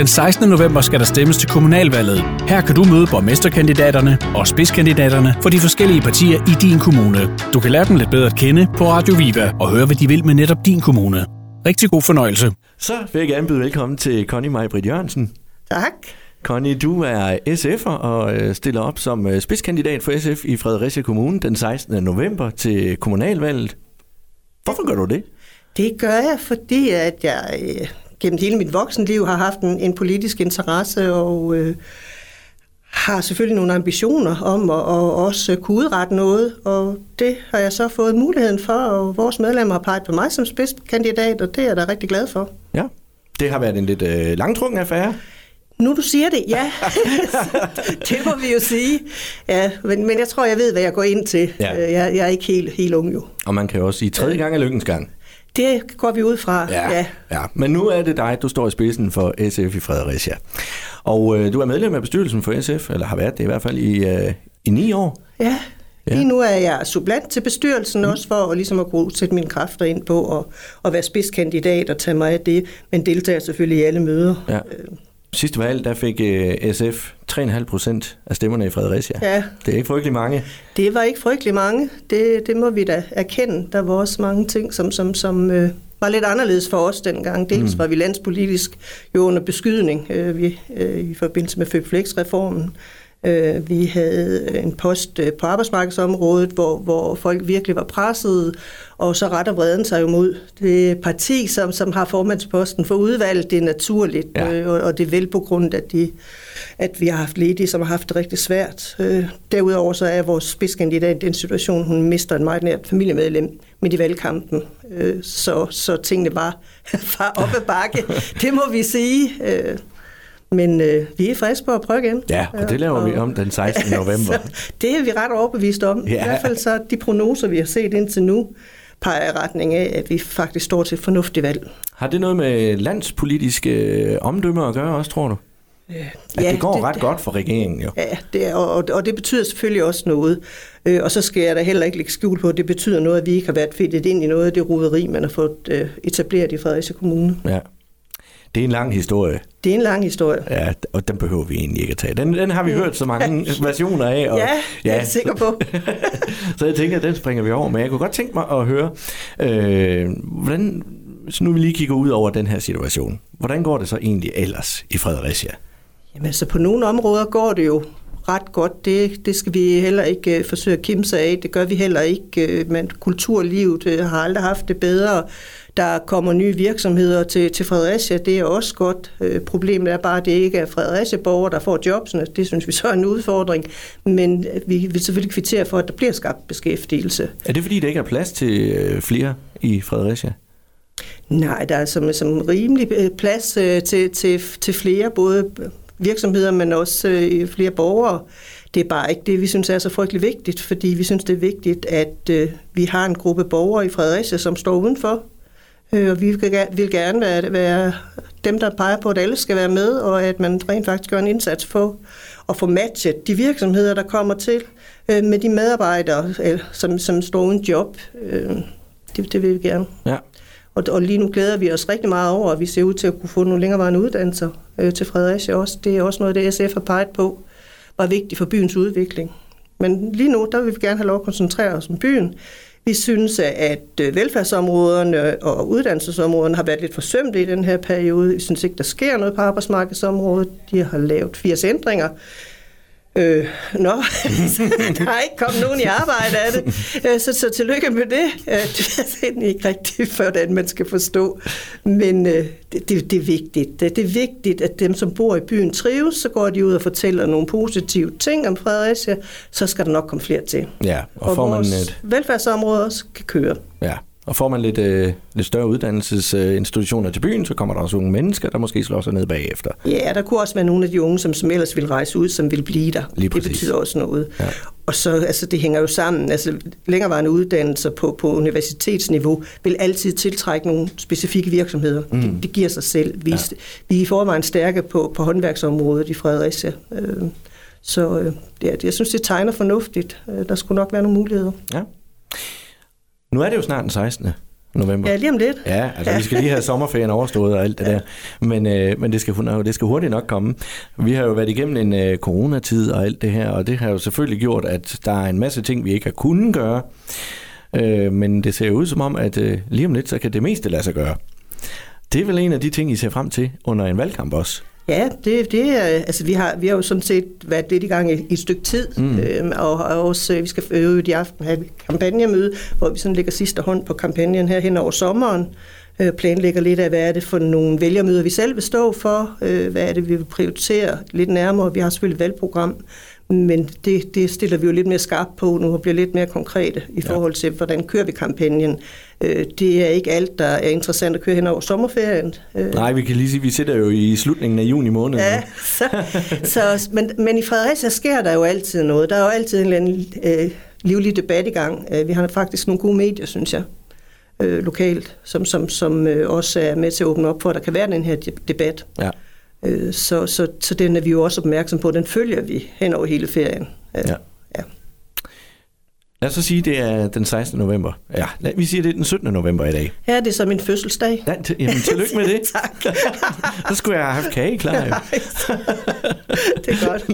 Den 16. november skal der stemmes til kommunalvalget. Her kan du møde borgmesterkandidaterne og spidskandidaterne for de forskellige partier i din kommune. Du kan lære dem lidt bedre at kende på Radio Viva og høre, hvad de vil med netop din kommune. Rigtig god fornøjelse. Så vil jeg gerne byde velkommen til Connie Majbrit Jørgensen. Tak. Connie, du er SF'er og øh, stiller op som øh, spidskandidat for SF i Fredericia Kommune den 16. november til kommunalvalget. Hvorfor gør du det? Det gør jeg, fordi at jeg øh, gennem hele mit voksenliv har haft en, en politisk interesse og øh, har selvfølgelig nogle ambitioner om at og også kunne udrette noget, og det har jeg så fået muligheden for, og vores medlemmer har peget på mig som spidskandidat, og det er jeg da rigtig glad for. Ja, det har været en lidt øh, langtrukken affære. Nu du siger det, ja. det må vi jo sige. Ja, men, men jeg tror, jeg ved, hvad jeg går ind til. Ja. Øh, Jeg, jeg er ikke helt, helt ung jo. Og man kan jo også sige, tredje gang er lykkens gang. Det går vi ud fra. ja. ja. Men nu er det dig, du står i spidsen for SF i Fredericia. Og øh, du er medlem af bestyrelsen for SF, eller har været det i hvert fald i, øh, i ni år. Ja, Ja. lige nu er jeg supplant til bestyrelsen mm. også for at, ligesom at kunne sætte mine kræfter ind på at, at være spidskandidat og tage mig af det, men deltager selvfølgelig i alle møder. Ja. Sidste valg, der fik øh, SF 3,5 procent af stemmerne i Fredericia. Ja, Det er ikke frygtelig mange. det var ikke frygtelig mange. Det, det må vi da erkende. Der var også mange ting, som, som, som øh, var lidt anderledes for os dengang. Dels var vi landspolitisk jo under beskydning øh, vi, øh, i forbindelse med Føpflex-reformen. Øh, vi havde en post øh, på arbejdsmarkedsområdet, hvor, hvor folk virkelig var presset, og så retter vreden sig jo mod det parti, som, som har formandsposten for udvalget. Det er naturligt, Ja. øh, og, og det er vel på grund af, de, at vi har haft ledige, som har haft det rigtig svært. Øh, derudover så er vores spidskandidat i den situation, hun mister en meget nært familiemedlem midt i valgkampen. Øh, så, så tingene var fra op ad bakke, det må vi sige. Øh, men øh, vi er friske på at prøve igen. Ja, og det laver vi om den 16. november. Så det er vi ret overbevist om. Ja. I hvert fald så de prognoser, vi har set indtil nu, peger i retning af, at vi faktisk står til et fornuftigt valg. Har det noget med landspolitiske øh, omdømmer at gøre også, tror du? At Ja, det går det- ret godt for regeringen jo. Ja, det er, og, og det betyder selvfølgelig også noget. Øh, og så skal jeg da heller ikke lægge skjul på, at det betyder noget, at vi ikke har været fedtet ind i noget af det roderi, man har fået øh, etableret i Fredericia Kommune. Ja. Det er en lang historie, Det er en lang historie. ja, og den behøver vi egentlig ikke at tage. Den, den har vi hørt så mange versioner af. Og, Ja, er jeg sikker på. så jeg tænker, at den springer vi over. Men jeg kunne godt tænke mig at høre, øh, hvordan, så nu vi lige kigger ud over den her situation. Hvordan går det så egentlig ellers i Fredericia? Jamen altså på nogle områder går det jo ret godt. Det, det skal vi heller ikke uh, forsøge at kimse af. Det gør vi heller ikke. Uh, men kulturlivet uh, har aldrig haft det bedre. Der kommer nye virksomheder til, til Fredericia. Det er også godt. Uh, problemet er bare, at det ikke er Fredericia-borgere, der får jobsene. Det synes vi så er en udfordring. Men uh, vi vil selvfølgelig kvittere for, at der bliver skabt beskæftigelse. Er det fordi, der ikke er plads til øh, flere i Fredericia? Nej, der er som, som rimelig øh, plads øh, til, til, til flere, både virksomheder, men også øh, flere borgere. Det er bare ikke det, vi synes er så frygtelig vigtigt, fordi vi synes, det er vigtigt, at øh, vi har en gruppe borgere i Fredericia, som står udenfor. Øh, og vi vil, ge- vil gerne være, være dem, der peger på, at alle skal være med, og at man rent faktisk gør en indsats for at få matchet de virksomheder, der kommer til, øh, med de medarbejdere, øh, som, som står uden job. Øh, det, det vil vi gerne. Ja. Og, og lige nu glæder vi os rigtig meget over, at vi ser ud til at kunne få nogle længerevarende uddannelser øh, til Fredericia også. Det er også noget, det SF har peget på, var vigtigt for byens udvikling. Men lige nu, der vil vi gerne have lov at koncentrere os om byen. Vi synes, at øh, velfærdsområderne og uddannelsesområderne har været lidt forsømte i den her periode. Vi synes ikke, der sker noget på arbejdsmarkedsområdet. De har lavet 80 ændringer. Øh, nå, der er ikke kommet nogen i arbejde af det, Øh, så, så tillykke med det. Øh, Det er egentlig ikke rigtigt, hvordan man skal forstå, men øh, det, det, det er vigtigt. Det, det er vigtigt, at dem, som bor i byen, trives, så går de ud og fortæller nogle positive ting om Fredericia, så skal der nok komme flere til. Ja, og, Og får man et, velfærdsområder også kan køre. ja, og får man lidt, øh, lidt større uddannelsesinstitutioner til byen, så kommer der også unge mennesker, der måske slår sig ned bagefter. Ja, der kunne også være nogle af de unge, som, som ellers ville rejse ud, som vil blive der. Lige det betyder også noget. Ja. Og så, altså, det hænger jo sammen. Altså, længerevarende uddannelser på, på universitetsniveau vil altid tiltrække nogle specifikke virksomheder. Mm. Det, det giver sig selv. Vi, ja. vi er i forvejen stærke på, på håndværksområdet i Fredericia. Øh, så øh, ja, jeg synes, det tegner fornuftigt. Øh, der skulle nok være nogle muligheder. Ja. Nu er det jo snart den 16. november. Ja, lige om lidt. Ja, altså vi skal lige have sommerferien overstået og alt det der. Men, øh, men det, skal, det skal hurtigt nok komme. Vi har jo været igennem en øh, coronatid og alt det her, og det har jo selvfølgelig gjort, at der er en masse ting, vi ikke har kunnet gøre. Øh, men det ser jo ud som om, at øh, lige om lidt, så kan det meste lade sig gøre. Det er vel en af de ting, I ser frem til under en valgkamp også? Ja, det, det er, altså vi har, vi har jo sådan set været lidt i gang i, i et stykke tid, mm. øhm, og, og også, vi skal øve i aften have et kampagnemøde, hvor vi sådan lægger sidste hånd på kampagnen her hen over sommeren, øh, planlægger lidt af, hvad er det for nogle vælgermøder, vi selv vil stå for, øh, hvad er det, vi vil prioritere lidt nærmere. Vi har selvfølgelig et valgprogram, men det, det stiller vi jo lidt mere skarpt på nu og bliver lidt mere konkrete i forhold til, hvordan kører vi kampagnen. Øh, det er ikke alt, der er interessant at køre hen over sommerferien. Øh. Nej, vi kan lige sige, at vi sidder jo i slutningen af juni måned. Ja, så, så, men, men i Fredericia sker der jo altid noget. Der er jo altid en eller anden øh, livlig debat i gang. Øh, vi har faktisk nogle gode medier, synes jeg, øh, lokalt, som, som, som øh, også er med til at åbne op for, at der kan være den her debat. Ja. Øh, så, så, så den er vi jo også opmærksom på. Den følger vi hen over hele ferien. Øh, ja. ja. Lad os så sige, det er den 16. november. Ja, vi siger, det er den 17. november i dag. Ja, det er så min fødselsdag. Ja, t- jamen, tillykke med det. tak. så skulle jeg have haft kage klar. Jo. det er godt.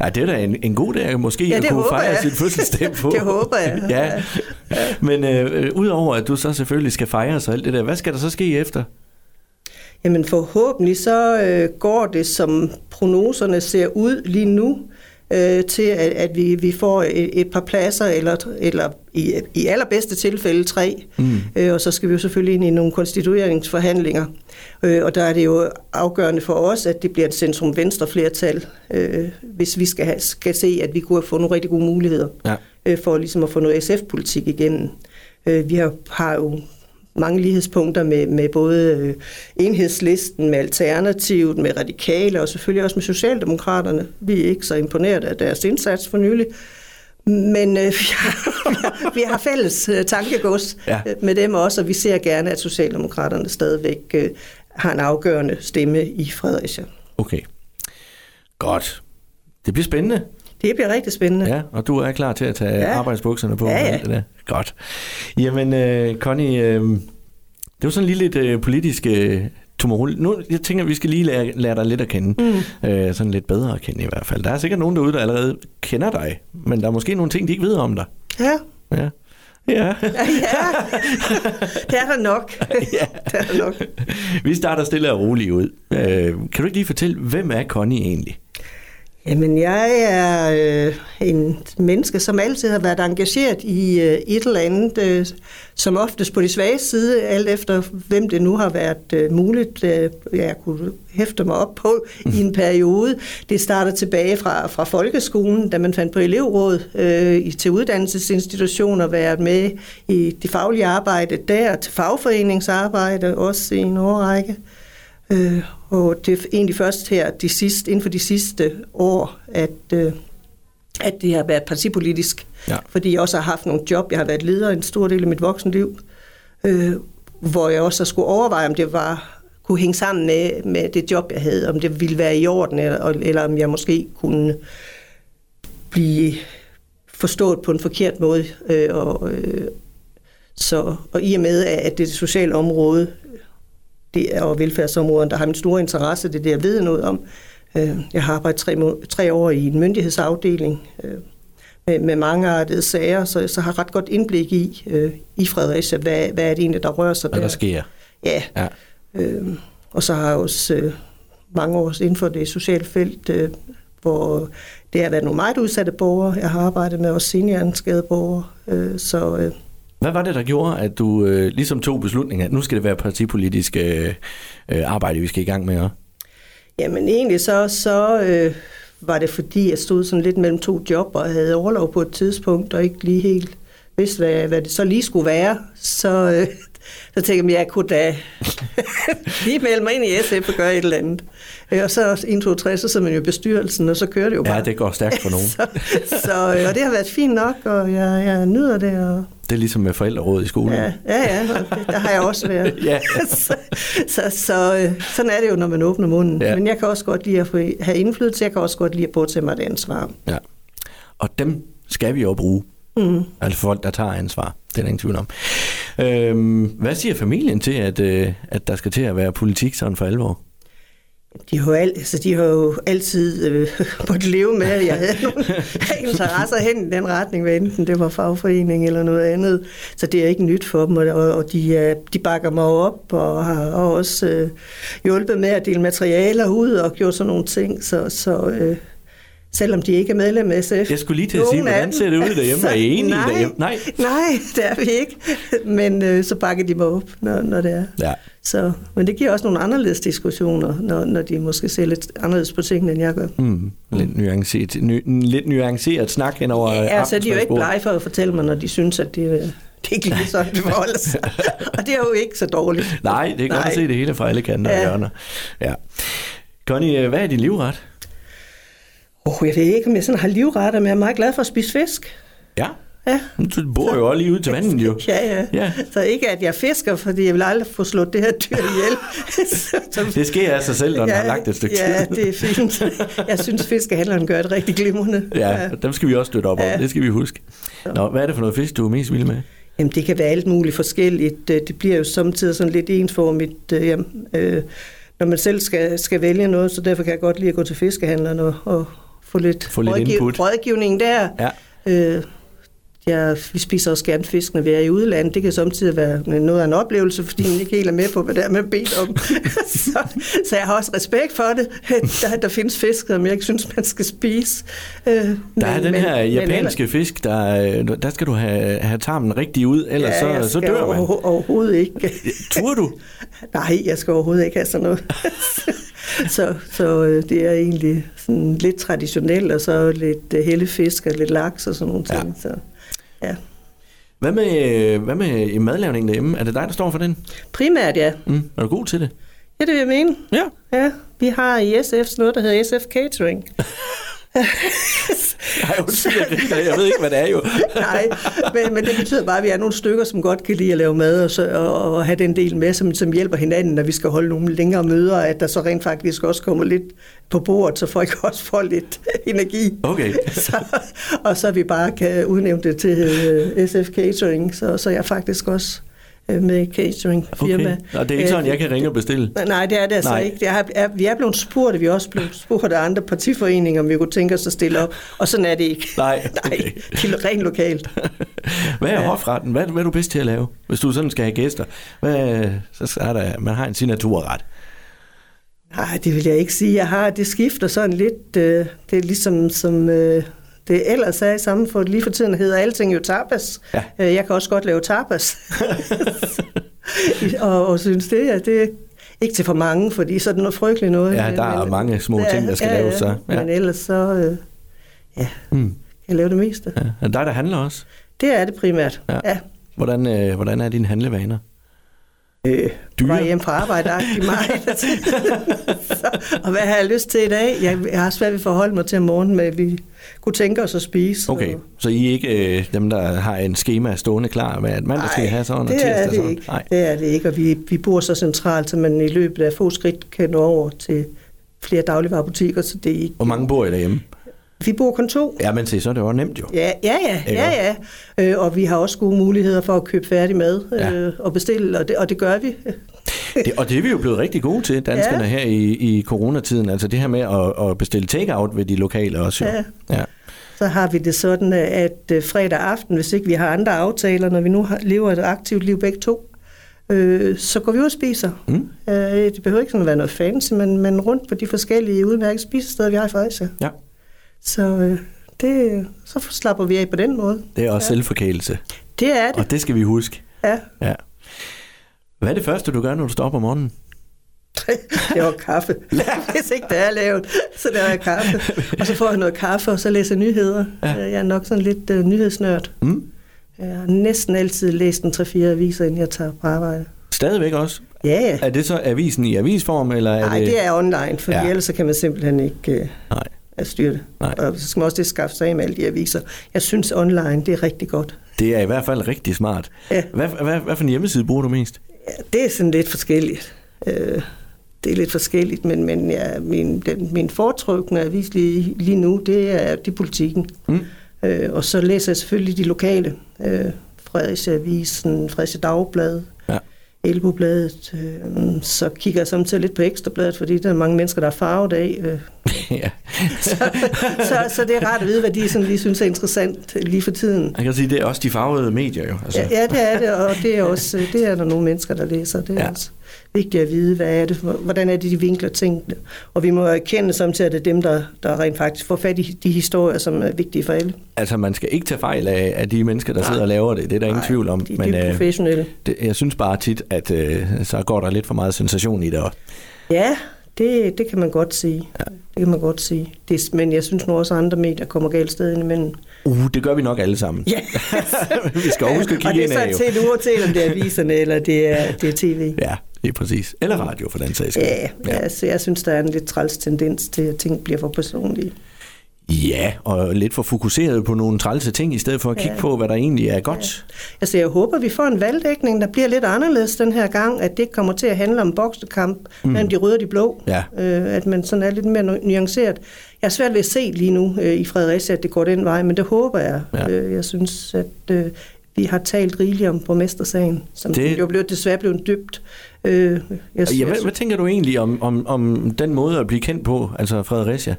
Ja, det er da en, en god dag, måske ja, at kunne fejre jeg. sin fødselsdag på. det håber jeg. ja. Men øh, udover at du så selvfølgelig skal fejre sig alt det der, hvad skal der så ske efter? Jamen forhåbentlig så øh, går det, som prognoserne ser ud lige nu, øh, til at, at vi, vi får et, et par pladser, eller, eller i, i allerbedste tilfælde tre. Mm. Øh, og så skal vi jo selvfølgelig ind i nogle konstitueringsforhandlinger. Øh, og der er det jo afgørende for os, at det bliver et centrum-venstre flertal, øh, hvis vi skal, have, skal se, at vi kunne få nogle rigtig gode muligheder ja. øh, for ligesom at få noget SF-politik igennem. Øh, vi har, har jo mange lighedspunkter med, med både øh, enhedslisten, med Alternativet, med Radikale og selvfølgelig også med Socialdemokraterne. Vi er ikke så imponeret af deres indsats for nylig. Men øh, vi, har, vi, har, vi har fælles øh, tankegods ja. Med dem også, og vi ser gerne, at Socialdemokraterne stadigvæk øh, har en afgørende stemme i Fredericia. Okay. Godt. Det bliver spændende. Det bliver rigtig spændende. Ja, og du er klar til at tage ja. arbejdsbukserne på. Ja, ja. Det der. Godt. Jamen, uh, Connie, uh, det var sådan lige lidt uh, politisk uh, tumult. Nu, jeg tænker, at vi skal lige lære, lære dig lidt at kende. Mm. Uh, sådan lidt bedre at kende i hvert fald. Der er sikkert nogen derude, der allerede kender dig, men der er måske nogle ting, de ikke ved om dig. Ja. Ja. Ja. ja, det er der nok. ja. det er der nok. Vi starter stille og roligt ud. Uh, kan du ikke lige fortælle, hvem er Connie egentlig? Jamen, jeg er øh, en menneske, som altid har været engageret i øh, et eller andet, øh, som oftest på de svage side, alt efter hvem det nu har været øh, muligt, øh, jeg kunne hæfte mig op på i en periode. Det starter tilbage fra, fra folkeskolen, da man fandt på elevråd øh, til uddannelsesinstitutioner, været med i det faglige arbejde der, til fagforeningsarbejde, også i en årrække. Øh, og det er egentlig først her de sidste, inden for de sidste år, at, øh, at det har været partipolitisk. Ja. Fordi jeg også har haft nogle job. Jeg har været leder en stor del af mit voksenliv, øh, hvor jeg også skulle overveje, om det var kunne hænge sammen med, med det job, jeg havde, om det ville være i orden, eller, eller om jeg måske kunne blive forstået på en forkert måde. Øh, og, øh, så, og i og med, at det sociale område det er, og velfærdsområden, der har min store interesse, det er det, jeg ved noget om. Øh, jeg har arbejdet tre, tre år i en myndighedsafdeling øh, med, med mange artede sager, så, så har ret godt indblik i, øh, i Fredericia, hvad, hvad er det egentlig, der rører sig hvad der. der sker. Ja. ja. Øh, og så har jeg også øh, mange år inden for det sociale felt, øh, hvor det har været nogle meget udsatte borgere. Jeg har arbejdet med også seniorskade borgere, øh, så... Øh, hvad var det, der gjorde, at du øh, ligesom tog beslutningen, at nu skal det være partipolitisk øh, øh, arbejde, vi skal i gang med? Også? Jamen egentlig så, så øh, var det fordi, jeg stod sådan lidt mellem to job og havde overlov på et tidspunkt, og ikke lige helt vidste, hvad, hvad det så lige skulle være. Så, øh, så tænkte jeg, at jeg kunne da lige melde mig ind i SF og gøre et eller andet. Øh, og så 1, 2, 3, så sidder man jo i bestyrelsen, og så kører det jo bare. Ja, det går stærkt for nogen. så, så, øh, og det har været fint nok, og jeg, jeg nyder det. Og... Det er ligesom med forældreråd i skolen. Ja, ja, ja der har jeg også været. ja. så, så, så, øh, sådan er det jo, når man åbner munden. Ja. Men jeg kan også godt lide at have indflydelse, jeg kan også godt lide at påtage mig det ansvar. Ja. Og dem skal vi jo bruge. Mm. Altså folk, der tager ansvar. Det er der ingen tvivl om. Øhm, hvad siger familien til, at, øh, at der skal til at være politik sådan for alvor? De har al, altså, de har jo altid øh, måttet leve med, at jeg havde nogle interesser hen i den retning, hvad enten det var fagforening eller noget andet. Så det er ikke nyt for dem, og, og de, de bakker mig op og har og også øh, hjulpet med at dele materialer ud og gjort sådan nogle ting. Så, så øh, selvom de ikke er medlem af SF. Jeg skulle lige til at sige, hvordan ser det ud derhjemme? Er I enige nej, derhjemme? Nej. Nej, det er vi ikke. Men øh, så bakker de mig op, når, når det er. Ja. Så, men det giver også nogle anderledes diskussioner, når, når de måske ser lidt anderledes på tingene, end jeg gør. Mm, lidt, nuanceret, ny, lidt nuanceret snak hen over Ja, så de er jo ikke blege for at fortælle mig, når de synes, at det, det er ikke lige sådan, det forholder sig. Og det er jo ikke så dårligt. Nej, det er godt at se det hele fra alle kanter ja. og hjørner. Ja. Connie, hvad er din livret? Oh, jeg ved ikke, om jeg sådan har livretter, men jeg er meget glad for at spise fisk. Ja? Ja. Du bor jo også lige ud til vandet, jo. Ja, ja, ja. Så ikke, at jeg fisker, fordi jeg vil aldrig få slået det her dyr ihjel. så, det sker af sig selv, når ja, den har lagt et stykke ja, tid. det er fint. Jeg synes, fiskehandleren gør det rigtig glimrende. Ja, ja, dem skal vi også støtte op ja. om. Det skal vi huske. Nå, hvad er det for noget fisk, du er mest vild med? Jamen, det kan være alt muligt forskelligt. Det bliver jo samtidig sådan lidt ensformigt. Jamen, øh, når man selv skal, skal vælge noget, så derfor kan jeg godt lide at gå til fiskehandleren og, og få lidt, få lidt rådgiv- input. rådgivning der. Ja. Øh, ja, vi spiser også gerne fisk, når vi er i udlandet. Det kan samtidig være noget af en oplevelse, fordi man ikke helt er med på, hvad det er, man bedt om. så, så jeg har også respekt for det. Der, der findes fisk, som jeg ikke synes, man skal spise. Øh, men, der er den men, her japanske men, fisk, der, der skal du have, have tarmen rigtig ud, ellers ja, så, så dør man. Over, overhovedet ikke. Tror du? Nej, jeg skal overhovedet ikke have sådan noget. så, så øh, det er egentlig sådan lidt traditionelt, og så lidt øh, hellefisk og lidt laks og sådan nogle ting. Ja. Så, ja. Hvad med, hvad med i madlavningen derhjemme? Er det dig, der står for den? Primært, ja. Mm. Er du god til det? Ja, det vil jeg mene. Ja. ja. Vi har i SF noget, der hedder SF Catering. Nej, undskyld, jeg, jeg ved ikke, hvad det er jo. Nej, men, men det betyder bare, at vi er nogle stykker, som godt kan lide at lave mad og, så, og, og have den del med, som, som hjælper hinanden, når vi skal holde nogle længere møder, at der så rent faktisk også kommer lidt på bordet, så folk også får lidt energi. Okay. så, og så vi bare kan udnævne det til uh, SF Catering, så, så jeg faktisk også med catering firma. Okay. Og det er ikke sådan, jeg kan ringe og bestille? Nej, det er det altså nej. ikke. Jeg er, vi er blevet spurgt, vi er også blevet spurgt af andre partiforeninger, om vi kunne tænke os at stille op, og sådan er det ikke. Nej, okay. nej det er rent lokalt. hvad er ja. hofretten? Hvad, hvad er du bedst til at lave, hvis du sådan skal have gæster? Hvad, så er der, man har en signaturret. Nej, det vil jeg ikke sige. Jeg har, det skifter sådan lidt. Øh, det er ligesom som øh, det ellers er i samfundet. Lige for tiden hedder alting jo tapas. Ja. Øh, jeg kan også godt lave tapas. og, og synes det, at det ikke til for mange, fordi så er det noget frygteligt noget. Ja, der men, er mange små ja, ting, der skal ja, laves. Så. Ja. Men ellers så, øh, ja, mm. kan jeg lave det meste. Ja. Er det dig, der handler også? Det er det primært, ja. ja. Hvordan, øh, hvordan er dine handlevaner? Øh, Dyre? Var hjem fra arbejde i meget. så, og hvad har jeg lyst til i dag? Jeg, jeg har svært ved at forholde mig til om morgenen, at vi kunne tænke os at spise. Okay, og... så I er ikke øh, dem, der har en schema stående klar med, at mandag skal have sådan, og tirsdag er det sådan? Ikke. Nej, det er det ikke, og vi, vi bor så centralt, så man i løbet af få skridt kan nå over til flere dagligvarerbutikker, så det er ikke... Hvor mange bor I derhjemme? Vi bor kun to. Ja, men se, så er det jo nemt jo. Ja, ja, ja. ja, ja. Øh, og vi har også gode muligheder for at købe færdig mad øh, ja. og bestille, og det, og det gør vi. det, og det er vi jo blevet rigtig gode til, danskerne ja. her i, i coronatiden. Altså det her med at, at bestille take-out ved de lokale også. Jo. Ja. ja. Så har vi det sådan, at øh, fredag aften, hvis ikke vi har andre aftaler, når vi nu lever et aktivt liv begge to, øh, så går vi ud og spiser. Mm. Øh, det behøver ikke sådan at være noget fancy, men, men rundt på de forskellige udmærkede spisesteder, vi har i Fredericia. Ja. Så øh, det, så slapper vi af på den måde. Det er også ja. selvforkælelse. Det er det. Og det skal vi huske. Ja. ja. Hvad er det første, du gør, når du står op om morgenen? det var kaffe. Hvis ikke det er lavet, så laver jeg kaffe. Og så får jeg noget kaffe, og så læser jeg nyheder. Ja. Jeg er nok sådan lidt uh, nyhedsnørd. Mm. Jeg har næsten altid læst en 3-4 aviser, inden jeg tager på arbejde. Stadigvæk også? Ja, ja. Er det så avisen i avisform? Eller er Nej, det... det er online, for ja. ellers så kan man simpelthen ikke uh, Nej. At styre det. Nej. Og så skal man også det skaffe sig af med alle de aviser. Jeg synes online, det er rigtig godt. Det er i hvert fald rigtig smart. Ja. Hvad, hvad, hvad for en hjemmeside bruger du mest? Ja, det er sådan lidt forskelligt. Øh, det er lidt forskelligt, men, men ja, min, den, min foretrykne avis lige, lige nu, det er de politikken. Mm. Øh, og så læser jeg selvfølgelig de lokale øh, Fredericia Avisen, Fredericia Dagblad, Ja. Elbobladet. Øh, så kigger jeg samtidig lidt på Ekstrabladet, fordi der er mange mennesker, der er farvet af. Øh, ja. så, så, så det er rart at vide, hvad de sådan lige synes er interessant lige for tiden. Jeg kan sige, det er også de farvede medier jo. Altså. Ja, ja, det er det, og det er også det er der nogle mennesker, der læser. Det er Ja. også vigtigt at vide, hvad er det, hvordan er det, de vinkler tingene. Og vi må erkende samtidig, at det er dem, der, der rent faktisk får fat i de historier, som er vigtige for alle. altså, man skal ikke tage fejl af, af de mennesker, der sidder og laver det. Det er der ingen Nej, tvivl om. De er dybt øh, professionelle. det, jeg synes bare tit, at øh, så går der lidt for meget sensation i det også. Ja, det, det kan man godt sige. Ja. Det kan man godt sige. Det, men jeg synes nu også, at andre medier kommer galt sted ind imellem. Uh, det gør vi nok alle sammen. Ja. vi skal også huske at og kigge det ind er af jo. sådan set uanset, om det er aviserne eller det er, det er tv. Ja, det er præcis. Eller radio for den sags skyld. Ja, ja. Altså, jeg synes, der er en lidt træls tendens til, at ting bliver for personlige. Ja, og lidt for fokuseret på nogle trælse ting, i stedet for at kigge Ja. på, hvad der egentlig er godt. Altså, jeg håber, vi får en valgdækning, der bliver lidt anderledes den her gang, at det ikke kommer til at handle om boksekamp mm. mellem de røde og de blå. Ja. Øh, at man sådan er lidt mere nu- nuanceret. Jeg er svært ved at se lige nu øh, i Fredericia, at det går den vej, men det håber jeg. Ja. Øh, jeg synes, at øh, vi har talt rigeligt om borgmestersagen, som Det- jo blev, desværre blev dybt. Øh, jeg, Ja, hvad, hvad tænker du egentlig om, om, om den måde at blive kendt på, altså Fredericia?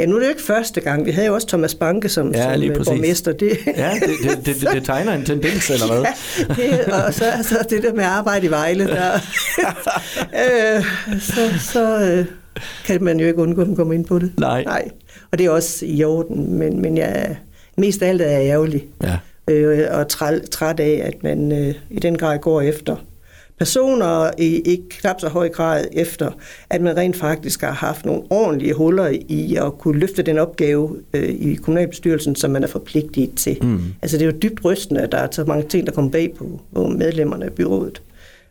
Ja, nu er det jo ikke første gang. Vi havde jo også Thomas Banke som, Ja, som lige øh, præcis. borgmester. Det, Ja, det, det, det, det, tegner en tendens, eller hvad? Ja, det, og så, så det der med arbejde i Vejle, der, øh, så, så øh, kan man jo ikke undgå at komme ind på det. Nej. Nej. Og det er også i orden, men, men jeg, mest af alt er jeg ærgerlig Ja. øh, og træt, træt af, at man øh, i den grad går efter personer i ikke knap så høj grad efter, at man rent faktisk har haft nogle ordentlige huller i at kunne løfte den opgave øh, i kommunalbestyrelsen, som man er forpligtet til. Mm. Altså det er jo dybt rystende, at der er så mange ting, der kommer bag på, på medlemmerne af byrådet.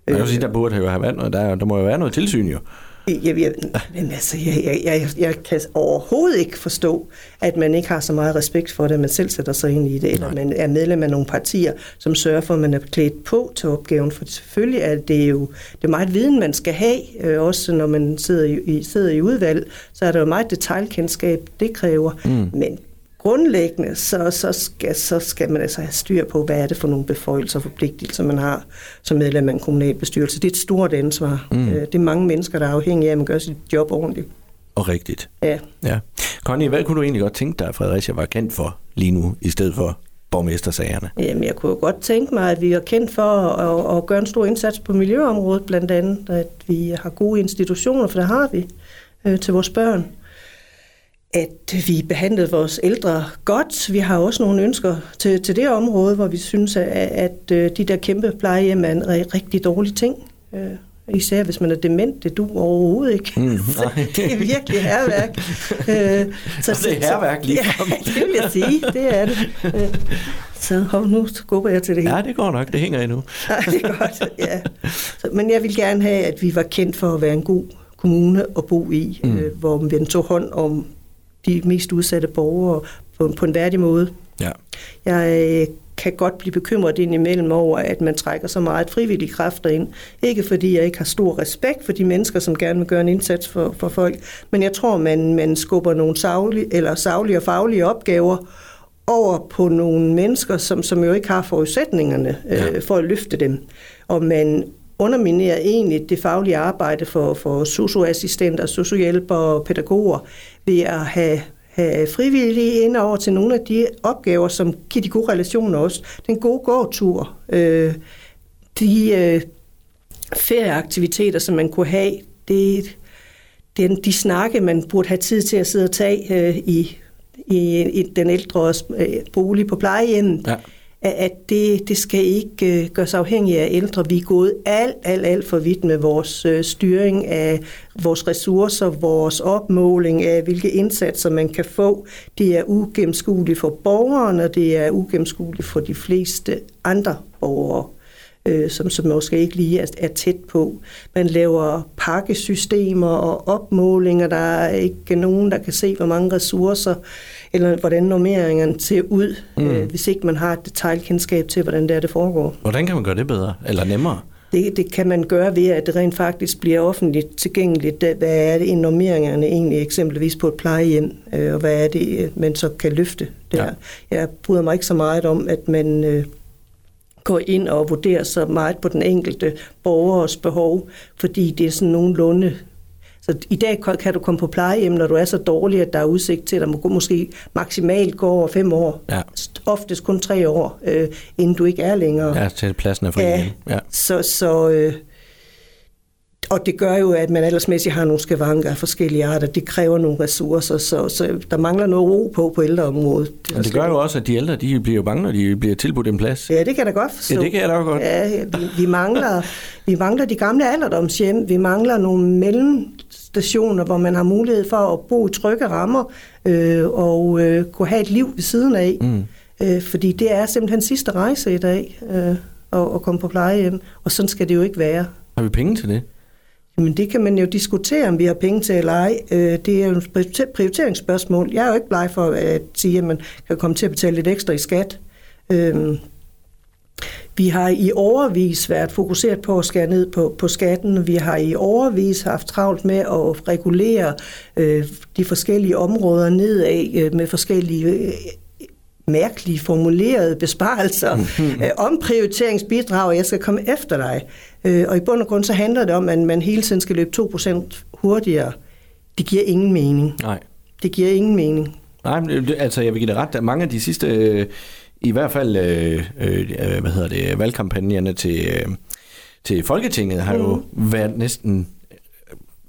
Jeg vil sige, der burde jo have været noget, der, der må jo være noget tilsyn jo. Jeg, jeg, men altså, jeg, jeg, jeg, jeg kan overhovedet ikke forstå, at man ikke har så meget respekt for det, at man selv sætter sig ind i det, eller man er medlem af nogle partier, som sørger for, at man er klædt på til opgaven. For selvfølgelig er det jo det er meget viden, man skal have, øh, også når man sidder i, i, sidder i udvalg, så er der jo meget detaljkendskab, det kræver. Mm. Men grundlæggende, så, så, skal, så skal man altså have styr på, hvad er det for nogle beføjelser og forpligtelser, man har som medlem af en kommunalbestyrelse. Det er et stort ansvar. Mm. Det er mange mennesker, der er afhængige af, at man gør sit job ordentligt. Og rigtigt. Ja. Ja. Connie, hvad kunne du egentlig godt tænke dig, at Fredericia var kendt for lige nu, i stedet for borgmestersagerne? Jamen, jeg kunne jo godt tænke mig, at vi er kendt for at, at, at gøre en stor indsats på miljøområdet, blandt andet, at vi har gode institutioner, for det har vi, øh, til vores børn. At vi behandlede vores ældre godt. Vi har også nogle ønsker til, til det område, hvor vi synes, at, at øh, de der kæmpe plejehjem er en ri- rigtig dårlig ting. Øh, Især hvis man er dement, det du overhovedet ikke. Mm, det er virkelig herværk. Øh, Så det er hærværk lige. Ja, det vil jeg sige. Det er det. Øh, Så hov, nu skubber jeg til det hele. Ja, det går nok. Det hænger endnu. Nej, det er godt, ja. Så, men jeg vil gerne have, at vi var kendt for at være en god kommune at bo i, mm. øh, hvor man tog hånd om de mest udsatte borgere på, på en værdig måde. Ja. Jeg øh, kan godt blive bekymret indimellem over, at man trækker så meget frivillige kræfter ind. Ikke fordi jeg ikke har stor respekt for de mennesker, som gerne vil gøre en indsats for, for folk, men jeg tror, man, man skubber nogle savlige, eller savlige og faglige opgaver over på nogle mennesker, som, som jo ikke har forudsætningerne øh, Ja. for at løfte dem. Og man underminerer egentlig det faglige arbejde for, for socioassistenter, sociohjælpere og pædagoger ved at have, have frivillige ind over til nogle af de opgaver, som giver de gode relationer også. Den gode gåtur, øh, de øh, ferieaktiviteter, som man kunne have, det, den, de snakke, man burde have tid til at sidde og tage øh, i, i, i den ældres øh, bolig på plejehjemmet, Ja at, det, det skal ikke øh, gøres afhængigt af ældre. Vi er gået alt, alt, alt for vidt med vores øh, styring af vores ressourcer, vores opmåling af, hvilke indsatser man kan få. Det er ugennemskueligt for borgeren, og det er ugennemskueligt for de fleste andre borgere øh, som, som måske ikke lige er, er tæt på. Man laver pakkesystemer og opmålinger. Der er ikke nogen, der kan se, hvor mange ressourcer eller hvordan normeringerne ser ud, mm. øh, hvis ikke man har et detaljkendskab til, hvordan det er, det foregår. Hvordan kan man gøre det bedre? Eller nemmere? Det, det kan man gøre ved, at det rent faktisk bliver offentligt tilgængeligt. Hvad er det, normeringerne egentlig eksempelvis på et plejehjem, øh, og hvad er det, øh, man så kan løfte der. Ja. Jeg bryder mig ikke så meget om, at man... Øh, gå ind og vurdere så meget på den enkelte borgers behov, fordi det er sådan nogenlunde så i dag kan du komme på plejehjem, når du er så dårlig, at der er udsigt til, at der måske maksimalt går over fem år. Ja. Oftest kun tre år, øh, inden du ikke er længere. Ja, til pladsen er fri ja, ja. Så, så øh, og det gør jo, at man aldersmæssigt har nogle skavanker af forskellige arter. Det kræver nogle ressourcer, så, så der mangler noget ro på på ældreområdet. Det, det gør jo også, at de ældre de bliver jo bange, når de bliver tilbudt en plads. Ja, det kan jeg da godt forstå. Ja, det kan jeg da godt. Ja, vi, vi, mangler, vi mangler de gamle alderdomshjem. Vi mangler nogle mellemstationer, hvor man har mulighed for at bo i trygge rammer øh, og øh, kunne have et liv ved siden af. Mm. Øh, fordi det er simpelthen sidste rejse i dag øh, at, at komme på plejehjem, og sådan skal det jo ikke være. Har vi penge til det? Jamen det kan man jo diskutere, om vi har penge til eller ej. Øh, det er jo et prioriteringsspørgsmål. Jeg er jo ikke bleg for at sige, at man kan komme til at betale lidt ekstra i skat. Øhm, vi har i overvis været fokuseret på at skære ned på, på skatten. Vi har i overvis haft travlt med at regulere øh, de forskellige områder nedad øh, med forskellige øh, mærkeligt formulerede besparelser, mm-hmm. øh, omprioriteringsbidrag, jeg skal komme efter dig. Øh, og i bund og grund så handler det om, at man hele tiden skal løbe 2% hurtigere. Det giver ingen mening. Nej. Det giver ingen mening. Nej, men altså jeg vil give det ret. Mange af de sidste, øh, i hvert fald, øh, øh, hvad hedder det, valgkampagnerne til, øh, til Folketinget har mm. jo været næsten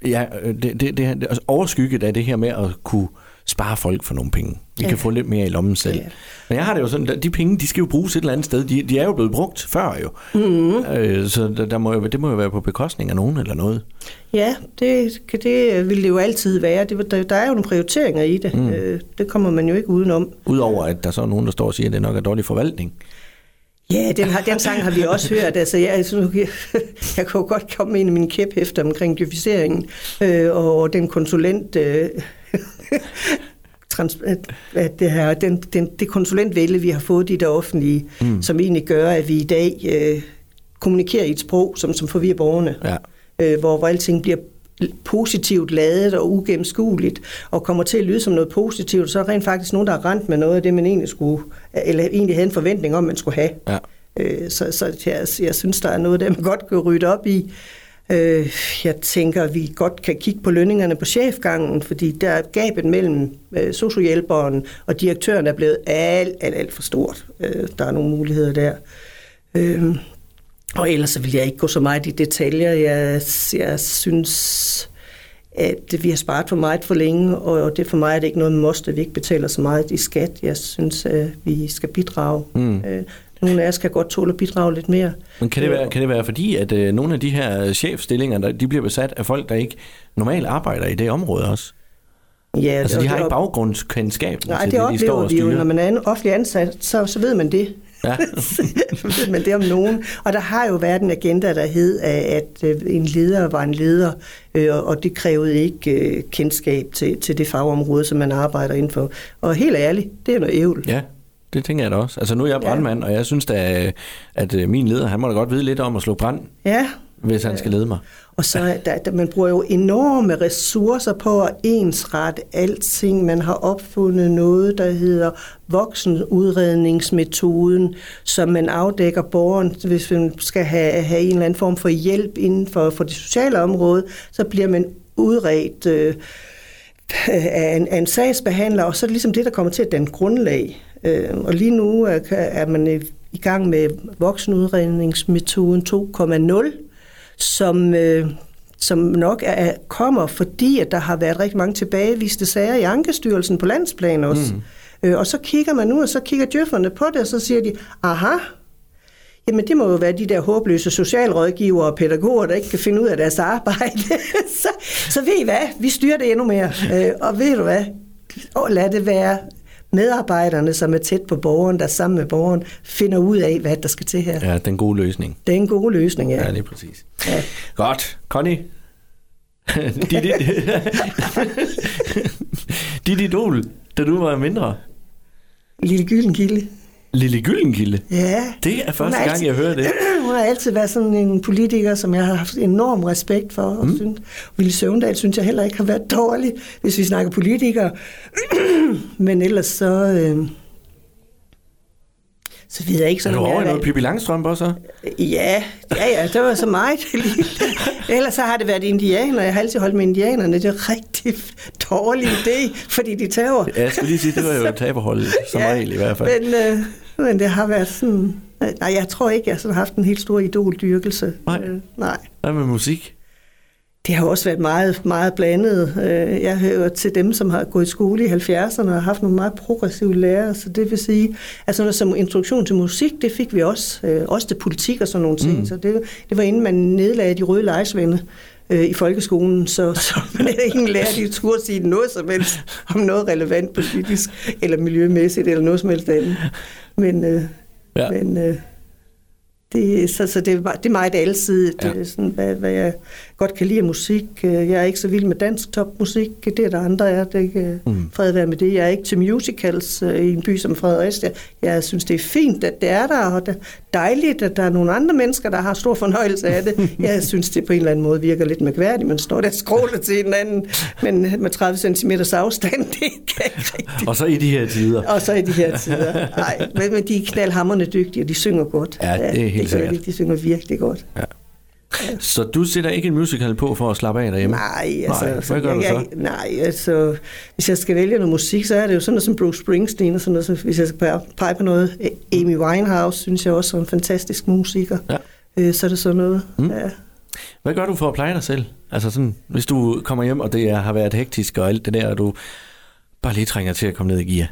ja, det, det, det, overskygget af det her med at kunne spare folk for nogle penge. Vi ja. kan få lidt mere i lommen selv. Ja. Men jeg har det jo sådan, de penge, de skal jo bruges et eller andet sted. De, de er jo blevet brugt før jo. Mm-hmm. Øh, så der, der må jo, det må jo være på bekostning af nogen eller noget. Ja, det, det vil det jo altid være. Det, der, der er jo nogle prioriteringer i det. Mm. Øh, det kommer man jo ikke udenom. Udover at der så er nogen, der står og siger, at det nok er dårlig forvaltning. Ja, den, har, den sang har vi også hørt. Altså, jeg, altså, jeg, jeg jo godt komme med en af mine kæphæfter omkring dyfiseringen øh, og den konsulent... Øh, trans, at, det, her, den, den, det konsulentvælde, vi har fået i det offentlige, mm. som egentlig gør, at vi i dag øh, kommunikerer i et sprog, som, som forvirrer borgerne. Ja. Øh, hvor, hvor alting bliver positivt ladet og ugennemskueligt, og kommer til at lyde som noget positivt, så er rent faktisk nogen, der har rent med noget af det, man egentlig skulle, eller egentlig havde en forventning om, man skulle have. Ja. Øh, så så jeg, jeg synes, der er noget, der man godt kan rydde op i. Øh, jeg tænker, at vi godt kan kigge på lønningerne på chefgangen, fordi der er gabet mellem øh, sociohjælperen og direktøren er blevet alt, alt, alt for stort. Øh, der er nogle muligheder der. Øh, og ellers vil jeg ikke gå så meget i detaljer. Jeg, jeg synes, at vi har sparet for meget for længe, og det for mig er det ikke noget måste, at vi ikke betaler så meget i skat. Jeg synes, at vi skal bidrage. Mm. Øh, nogle af os kan godt tåle at bidrage lidt mere. Men kan det være, kan det være fordi, at øh, nogle af de her chefstillinger, der, de bliver besat af folk, der ikke normalt arbejder i det område også? Ja, altså, de har ikke baggrundskendskab Nej, det, det de står vi jo. Når man er en offentlig ansat, så, så ved man det. Ja. ved man det om nogen. Og der har jo været en agenda, der hed, at øh, en leder var en leder, øh, og det krævede ikke kendskab til, til det fagområde, som man arbejder indenfor. Og helt ærligt, det er noget ævl. Ja, det tænker jeg da også. Altså nu er jeg brandmand, ja. og jeg synes da, at øh, min leder, han må da godt vide lidt om at slå brand. Ja. Hvis han skal lede mig. Og så der, der, man bruger jo enorme ressourcer på at ensrette alting. Man har opfundet noget, der hedder voksenudredningsmetoden, som man afdækker borgeren, hvis man skal have, have en eller anden form for hjælp inden for, for det sociale område, så bliver man udredt øh, af, en, af en sagsbehandler, og så er det ligesom det, der kommer til at danne grundlag Øh, og lige nu er, er man i gang med voksenudredningsmetoden 2,0, som, øh, som nok er, kommer, fordi at der har været rigtig mange tilbageviste sager i Ankestyrelsen på landsplan også. Mm. Øh, og så kigger man nu, og så kigger djøfferne på det, og så siger de, aha, Jamen det må jo være de der håbløse socialrådgivere og pædagoger, der ikke kan finde ud af deres arbejde. så, så ved I hvad, vi styrer det endnu mere. Øh, og ved du hvad, og lad det være medarbejderne, som er tæt på borgeren, der sammen med borgeren, finder ud af, hvad der skal til her. Ja, den gode løsning. Det er en god løsning, ja. Ja, er præcis. Ja. Godt. Connie? dit, dit idol, da du var mindre? Lille Gyllenkilde. Lille Gyllenkilde? Ja. Det er første gang, jeg hører det. Hun har altid været sådan en politiker, som jeg har haft enorm respekt for. Og mm. synes, Ville Søvndal synes jeg heller ikke har været dårlig, hvis vi snakker politikere. Men ellers så... Øh, så ved jeg ikke Er sådan du over i noget Pippi Langstrømpe også? Ja, ja, ja, det var så meget. Ellers så har det været indianer. Jeg har altid holdt med indianerne. Det er en rigtig dårlig idé, fordi de tager. Ja, jeg skulle lige sige, det var jo taberhold, som ja, regel i hvert fald. Men, øh, men det har været sådan... Nej, jeg tror ikke, jeg har sådan haft en helt stor idoldyrkelse. Nej. Øh, nej. Hvad med musik? Det har også været meget, meget blandet. Øh, Jeg hører til dem, som har gået i skole i 70'erne og har haft nogle meget progressive lærere, så det vil sige, altså noget som introduktion til musik, det fik vi også, øh, også til politik og sådan nogle ting, mm. så det, det var inden man nedlagde de røde lejesvende øh, i folkeskolen, så, så man ingen lærer, de turde sige noget som helst om noget relevant politisk eller miljømæssigt eller noget som helst andet. Men, øh, Ja. men øh, det, så, så det, er, det er meget alsidigt, Ja. ja. sådan, hvad, hvad jeg godt kan lide musik. Øh, Jeg er ikke så vild med dansk topmusik, det er der andre er. Det ikke, Mm. mm. Fred være med det. Jeg er ikke til musicals øh, i en by som Fredericia. Jeg synes, det er fint, at det er der, og det er dejligt, at der er nogle andre mennesker, der har stor fornøjelse af det. Jeg synes, det på en eller anden måde virker lidt mærkværdigt. Man står der og skråler til hinanden, men med 30 cm afstand, det kan ikke rigtigt. Og så i de her tider. Og så i de her tider. Nej, men, de er knaldhamrende dygtige, og de synger godt. Ja, det er helt det gør sikkert. De, synger virkelig godt. Så du sætter ikke en musical på for at slappe af derhjemme? Nej, altså, Nej, hvad gør jeg, du så? Jeg, nej, altså, hvis jeg skal vælge noget musik, så er det jo sådan noget som Bruce Springsteen og sådan noget. Så hvis jeg skal pege- på noget, Amy Winehouse, synes jeg også er en fantastisk musiker. Ja. Øh, så er det sådan noget. Mm. Ja. Hvad gør du for at pleje dig selv? Altså sådan, hvis du kommer hjem, og det er- har været hektisk og alt det der, og du bare lige trænger til at komme ned i gear.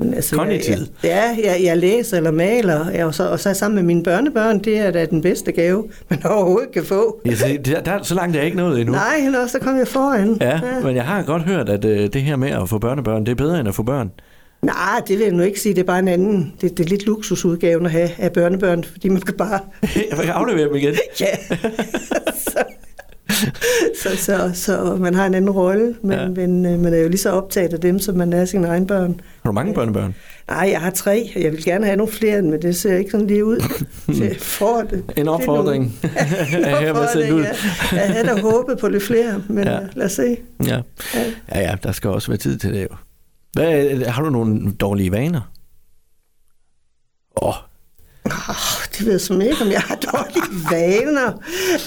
Altså, Kognitivt. Jeg, jeg, ja, jeg, jeg læser eller maler, ja, og, så, og så er jeg sammen med mine børnebørn, det er da den bedste gave, man overhovedet kan få. Ja, så, der, der, så langt er jeg ikke nået endnu. Nej, nå, så kom jeg foran. Ja, men jeg har godt hørt, at øh, det her med at få børnebørn, det er bedre end at få børn. Nej, det vil jeg nu ikke sige. Det er bare en anden. Det, det er lidt luksusudgaven at have af børnebørn, fordi man kan bare... Jeg kan aflevere dem igen. Ja. så, så, så, så man har en anden rolle, men, Ja. men øh, man er jo lige så optaget af dem, som man er sine egne børn. Har du mange børnebørn? Nej, jeg har tre, og jeg vil gerne have nogle flere, men det ser ikke sådan lige ud. Jeg får det. En opfordring er hermed sendt ud. Ja. Jeg havde da håbet på lidt flere, men Ja. ja. lad os se. Ja. Ja. ja, ja, der skal også være tid til det jo. Hvad, har du nogle dårlige vaner? Åh, oh, Oh, det ved jeg som ikke, om jeg har dårlige vaner.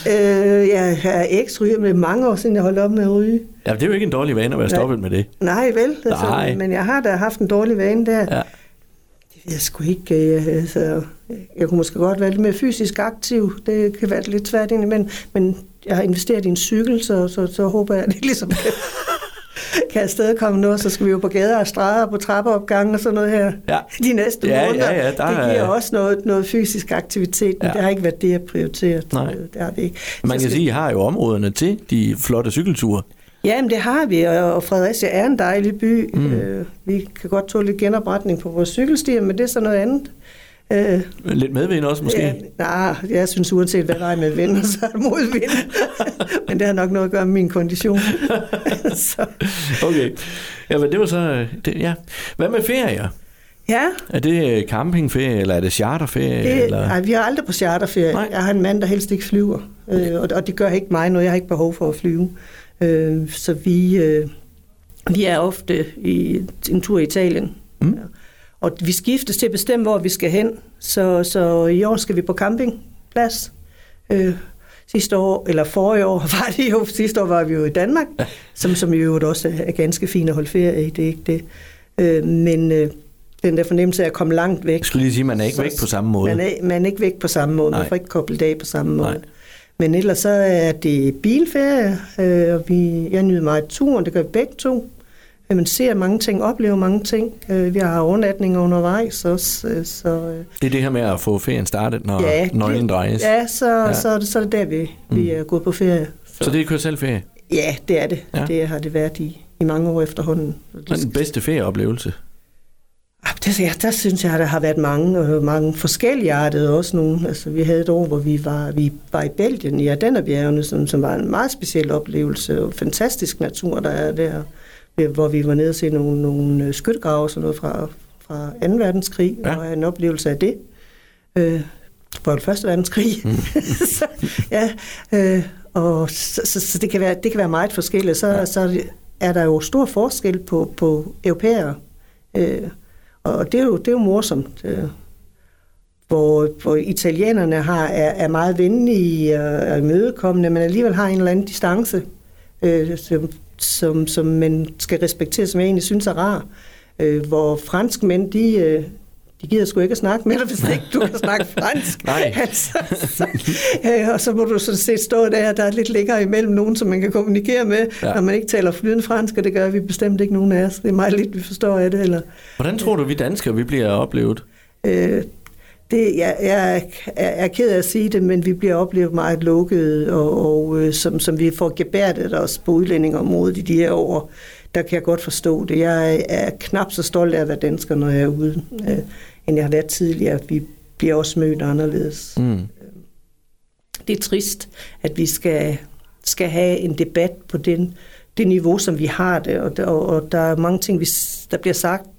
Øh, jeg eks-ryger, men det er mange år siden, jeg holdt op med at ryge. ja, det er jo ikke en dårlig vane at være stoppet med det. Nej, vel? Altså, Nej. Men jeg har da haft en dårlig vane der. Ja. Det ved jeg sgu ikke. Jeg, altså, jeg kunne måske godt være lidt mere fysisk aktiv. Det kan være lidt svært indimellem. Men jeg har investeret i en cykel, så, så, så håber jeg, at det ligesom kan, kan afsted komme noget. Så skal vi jo på gader og stræder på trappeopgange og sådan noget her Ja. de næste Ja, måneder. ja, ja, der det er- giver også noget, noget fysisk aktivitet, men Ja. det har ikke været det, jeg prioriteret. Nej. Det har vi ikke. Man kan skal- sige, at I har jo områderne til de flotte cykelture. Ja, men det har vi, og og Fredericia er en dejlig by. Mm. Øh, vi kan godt tåle lidt genopretning på vores cykelstier, men det er så noget andet. Øh, Lidt medvind også måske. Ja, nej, jeg synes uanset hvad vej man vender, så er det modvind. men det har nok noget at gøre med min kondition. så, Okay. Ja, men det var så... Det, ja. Hvad med ferier? ja, Er det øh, campingferie, eller er det charterferie? det, eller? ej, vi har aldrig på charterferie. Nej. Jeg har en mand, der helst ikke flyver, øh, og, og det gør ikke mig noget. Jeg har ikke behov for at flyve. Øh, så vi, øh, vi er ofte i en tur i Italien. Mm. Ja. Og vi skiftes til at bestemme, hvor vi skal hen. Så, så i år skal vi på campingplads. Øh, sidste år, eller forrige år var det jo, sidste år var vi jo i Danmark, ja. som, som i øvrigt også er ganske fint at holde ferie i, det er ikke det. Øh, men øh, den der fornemmelse af at komme langt væk. Jeg skulle lige sige, man er ikke Så- væk på samme måde. Man er, man er ikke væk på samme måde, Nej. man får ikke koblet af på samme måde. Nej. Men ellers så er det bilferie, øh, og vi, jeg nyder meget turen, det gør vi begge to. Øh, Man ser mange ting, oplever mange ting. Øh, Vi har overnatninger undervejs også, øh, så... øh, Det er det her med at få ferien startet, når ja, nøglen det- drejes. Ja, så, Ja. Så, er det, så er det der, vi, vi Mm. er gået på ferie. Så det er kør selv ferie. Ja, det er det. Ja. Det har det været i, i mange år efterhånden. Hvad er den bedste ferieoplevelse? Ah, Det, ja, der synes jeg, der har været mange, og mange forskellige artede også nogle. Altså, vi havde et år, hvor vi var, vi var i Belgien, i Ardennerbjergene, som, som var en meget speciel oplevelse, og fantastisk natur, der er der, hvor vi var nede og se nogle, nogle øh, skyttegrave og sådan noget fra, fra 2. verdenskrig, Ja. og en oplevelse af det. Øh, på den første verdenskrig. Mm. så, ja, øh, og så, så, så det, kan være, det kan være meget forskelligt. Så, Ja. så er er der jo stor forskel på, på europæere. Øh, og det er jo, det er jo morsomt. Øh, hvor, hvor italienerne har, er, er meget venlige og imødekommende, men alligevel har en eller anden distance, øh, som, som, man skal respektere, som jeg egentlig synes er rar. Øh, hvor franskmænd, de, øh, de gider sgu ikke at snakke med dig, hvis ikke du kan snakke fransk. Nej. Altså, så, øh, og så må du sådan set stå der, der er lidt længere imellem nogen, som man kan kommunikere med, ja. når man ikke taler flydende fransk, og det gør vi bestemt ikke nogen af os. Det er meget lidt, vi forstår af det. Eller, Hvordan tror du, vi danskere vi bliver oplevet? øh, det, jeg, jeg er, er ked af at sige det, men vi bliver oplevet meget lukket, og, og øh, som, som vi får gebærdet os på udlændingområdet i de her år, der kan jeg godt forstå det. Jeg er knap så stolt af at være dansker, når jeg er ude, øh, end jeg har været tidligere. Vi bliver også mødt anderledes. Mm. Det er trist, at vi skal, skal have en debat på den, det niveau, som vi har det, og der, og der er mange ting, vi, der bliver sagt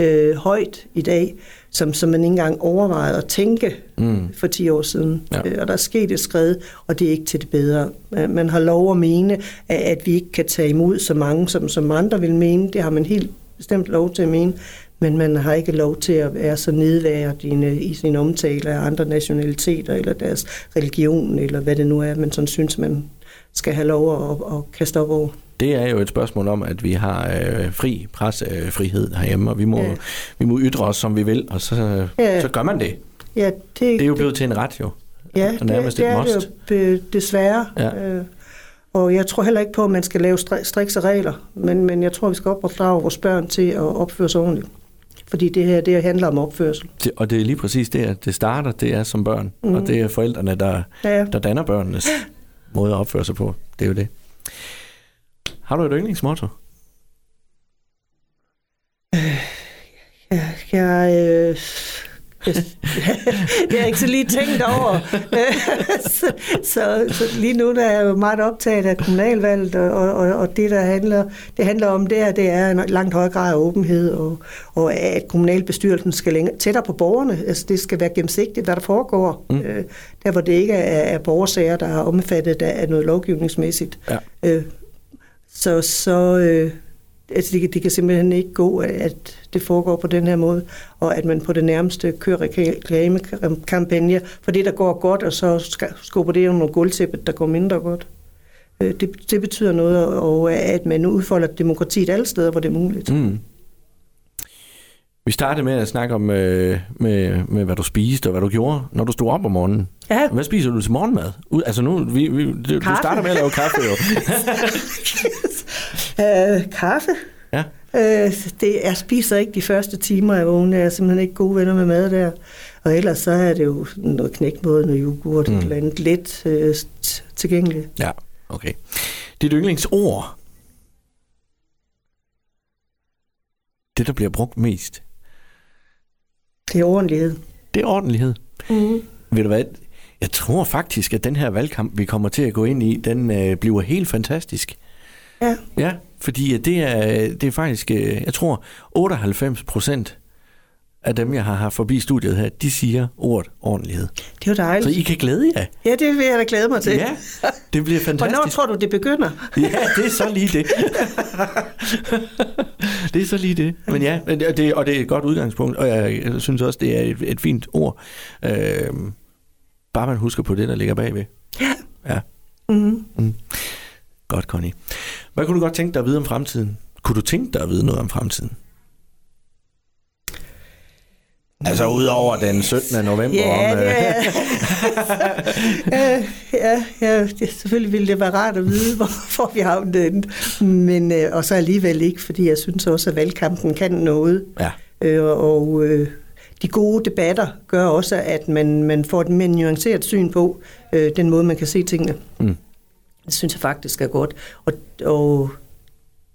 øh, højt i dag, som, som man ikke engang overvejede at tænke Mm. for 10 år siden. Ja. Ja. Og der er sket et skred, og det er ikke til det bedre. Øh, Man har lov at mene, at, at vi ikke kan tage imod så mange, som, som andre vil mene. Det har man helt bestemt lov til at mene. Men man har ikke lov til at være så nedværdigende i sin omtale af andre nationaliteter, eller deres religion, eller hvad det nu er, man sådan synes, man skal have lov at, at kaste op over. Det er jo et spørgsmål om, at vi har øh, fri pressefrihed herhjemme, og vi må, Ja. vi må ytre os, som vi vil, og så, Ja. så gør man det. Ja, det, Det er jo blevet til en ret, jo. Ja, og nærmest det, det et er det jo desværre. Ja. Øh, og jeg tror heller ikke på, at man skal lave stri- strikse regler, men, men jeg tror, vi skal opdrage vores børn til at opføre sig ordentligt. Fordi det her, det handler om opførsel. Det, og det er lige præcis det, at det starter, det er som børn, mm. og det er forældrene, der, Ja, der danner børnenes måde at opføre sig på. Det er jo det. Har du et yndlingsmotto? ja, jeg, øh, det har jeg ikke så lige tænkt over. så, så, så lige nu der er jeg jo meget optaget af kommunalvalget, og, og, og det, der handler, det handler om der, det er en langt højere grad af åbenhed, og, og at kommunalbestyrelsen skal længere, tættere på borgerne. Altså, det skal være gennemsigtigt, hvad der foregår. Mm. Øh, der, hvor det ikke er, er borgersager, der er omfattet af af noget lovgivningsmæssigt. Ja. Øh, så så øh, altså det, det kan simpelthen ikke gå, at det foregår på den her måde, og at man på det nærmeste kører reklamekampagner for det, der går godt, og så skubber det under nogle gulvtæppet, der går mindre godt. Øh, det, det betyder noget, og at man udfolder demokratiet alle steder, hvor det er muligt. Mm. Vi startede med at snakke om, øh, med, med, hvad du spiste og hvad du gjorde, når du stod op om morgenen. Ja, Hvad spiser du til morgenmad? Ud- Altså nu, vi, vi, du, du starter med at lave kaffe jo. øh, kaffe. Ja. Øh, det, jeg spiser ikke de første timer, jeg vågner. Jeg er simpelthen ikke gode venner med mad der. Og ellers så er det jo noget knækbrød, noget yoghurt, mm. et eller andet lidt øh, tilgængeligt. Ja, okay. Dit yndlingsord? Det, der bliver brugt mest, Det er ordentlighed. det er ordentlighed. Mm. Ved du hvad? Jeg tror faktisk, at den her valgkamp, vi kommer til at gå ind i, den øh, bliver helt fantastisk. Ja. Ja, fordi det er, det er faktisk, øh, jeg tror, 98 procent af dem, jeg har haft forbi studiet her, de siger ordet ordentlighed. Det er jo Så dejligt. I kan glæde jer. Ja, det vil jeg da glæde mig til. Ja, det bliver fantastisk. Hvornår tror du, det begynder? Ja, det er så lige det. det er så lige det. Men ja, det- og det er et godt udgangspunkt, og jeg, synes også, det er et, et fint ord. Øh, bare man husker på det, der ligger bagved. Ja. Ja, Mm. godt, Connie. Hvad kunne du godt tænke dig at vide om fremtiden? Kunne du tænke dig at vide noget om fremtiden? Altså udover den 17. november Ja, om... det øh, er... ja, ja, det, selvfølgelig ville det være rart at vide, hvorfor vi har den. Men, øh, og så alligevel ikke, fordi jeg synes også, at valgkampen kan noget. Ja, Øh, og øh, de gode debatter gør også, at man, man får et mere nuanceret syn på øh, den måde, man kan se tingene. Mm. Det synes jeg faktisk er godt. Og, og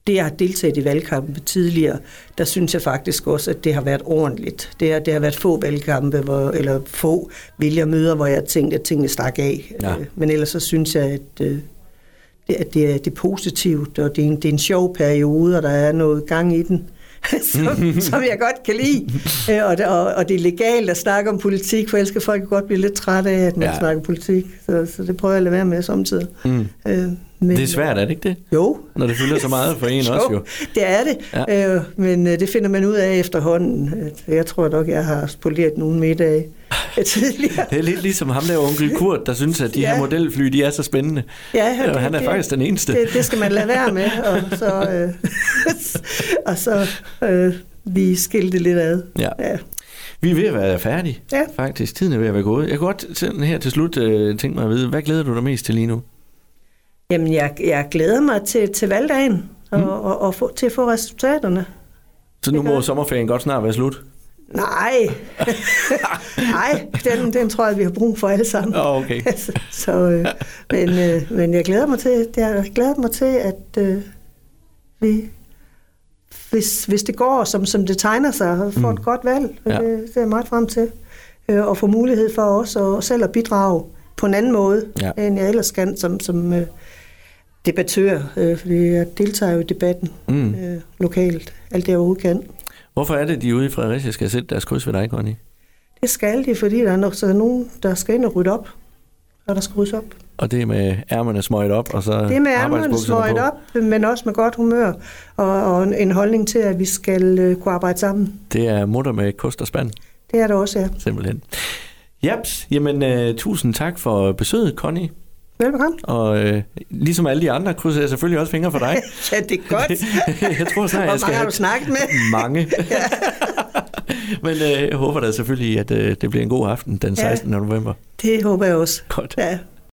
det, jeg har deltaget i valgkampen tidligere, der synes jeg faktisk også, at det har været ordentligt. Det har, det har været få valgkampe, hvor, eller få vælgermøder, hvor jeg tænkte, at tingene stak af. Ja. Øh, Men ellers så synes jeg, at, øh, det, at det, er, det er positivt, og det er, en, det er en sjov periode, og der er noget gang i den. som, som jeg godt kan lide. Øh, og, det, og, og det er legalt at snakke om politik, for ellers kan folk godt blive lidt trætte af, at man ja. snakker politik. Så, så det prøver jeg at lade være med samtidig. mm. Øh, men, det er svært, er det ikke det? Jo, Når det fylder så meget for en også jo. det er det. Ja. Øh, men øh, det finder man ud af efterhånden. Øh, Jeg tror nok, jeg har spoleret nogle middage. tidligere. Det er lidt ligesom ham der onkel Kurt, der synes, at de Ja. her modelfly, de er så spændende. Ja, Ja, han er faktisk den eneste. Det, det skal man lade være med, og så, øh, og så øh, vi skilte lidt ad. Ja. Ja. Vi er ved at være færdige, Ja. faktisk. Tiden er ved at være gået. Jeg kunne godt sådan her til slut øh, tænke mig at vide, hvad glæder du dig mest til lige nu? Jamen, jeg, jeg glæder mig til, til valgdagen og, mm. og, og få, til at få resultaterne. Så nu må sommerferien godt snart være slut. Nej, nej, den, den tror jeg, vi har brug for alle sammen. Åh, okay. så, øh, men, øh, men jeg glæder mig til, jeg glæder mig til at øh, vi, hvis, hvis det går, som, som det tegner sig, får Mm. et godt valg. Ja. Ja. Det, det er jeg meget frem til. Øh, og få mulighed for også at selv at bidrage på en anden måde, ja. end jeg ellers kan som, som øh, debattør, øh, fordi jeg deltager jo i debatten Mm. øh, lokalt, alt det jeg overhovedet kan. Hvorfor er det, de ude i Fredericia skal sætte deres kryds ved dig, Conny? Det skal de, fordi der er, nok, så nogen, der skal ind og rydde op, og der skal ryddes op. Og det med ærmerne smøget op, og så Det med ærmerne på. op, men også med godt humør, og, og en- holdning til, at vi skal øh, kunne arbejde sammen. Det er mutter med kost og spand, Det er der også, ja. simpelthen. Japs, jamen uh, tusind tak for besøget, Conny. Velbekomme. Og uh, ligesom alle de andre, krydser jeg selvfølgelig også fingre for dig. ja, det er godt. jeg tror snart, Hvor jeg skal mange har du snakket med? mange. Men uh, jeg håber da selvfølgelig, at uh, det bliver en god aften den Ja. 16. november. Det håber jeg også. Godt. Ja.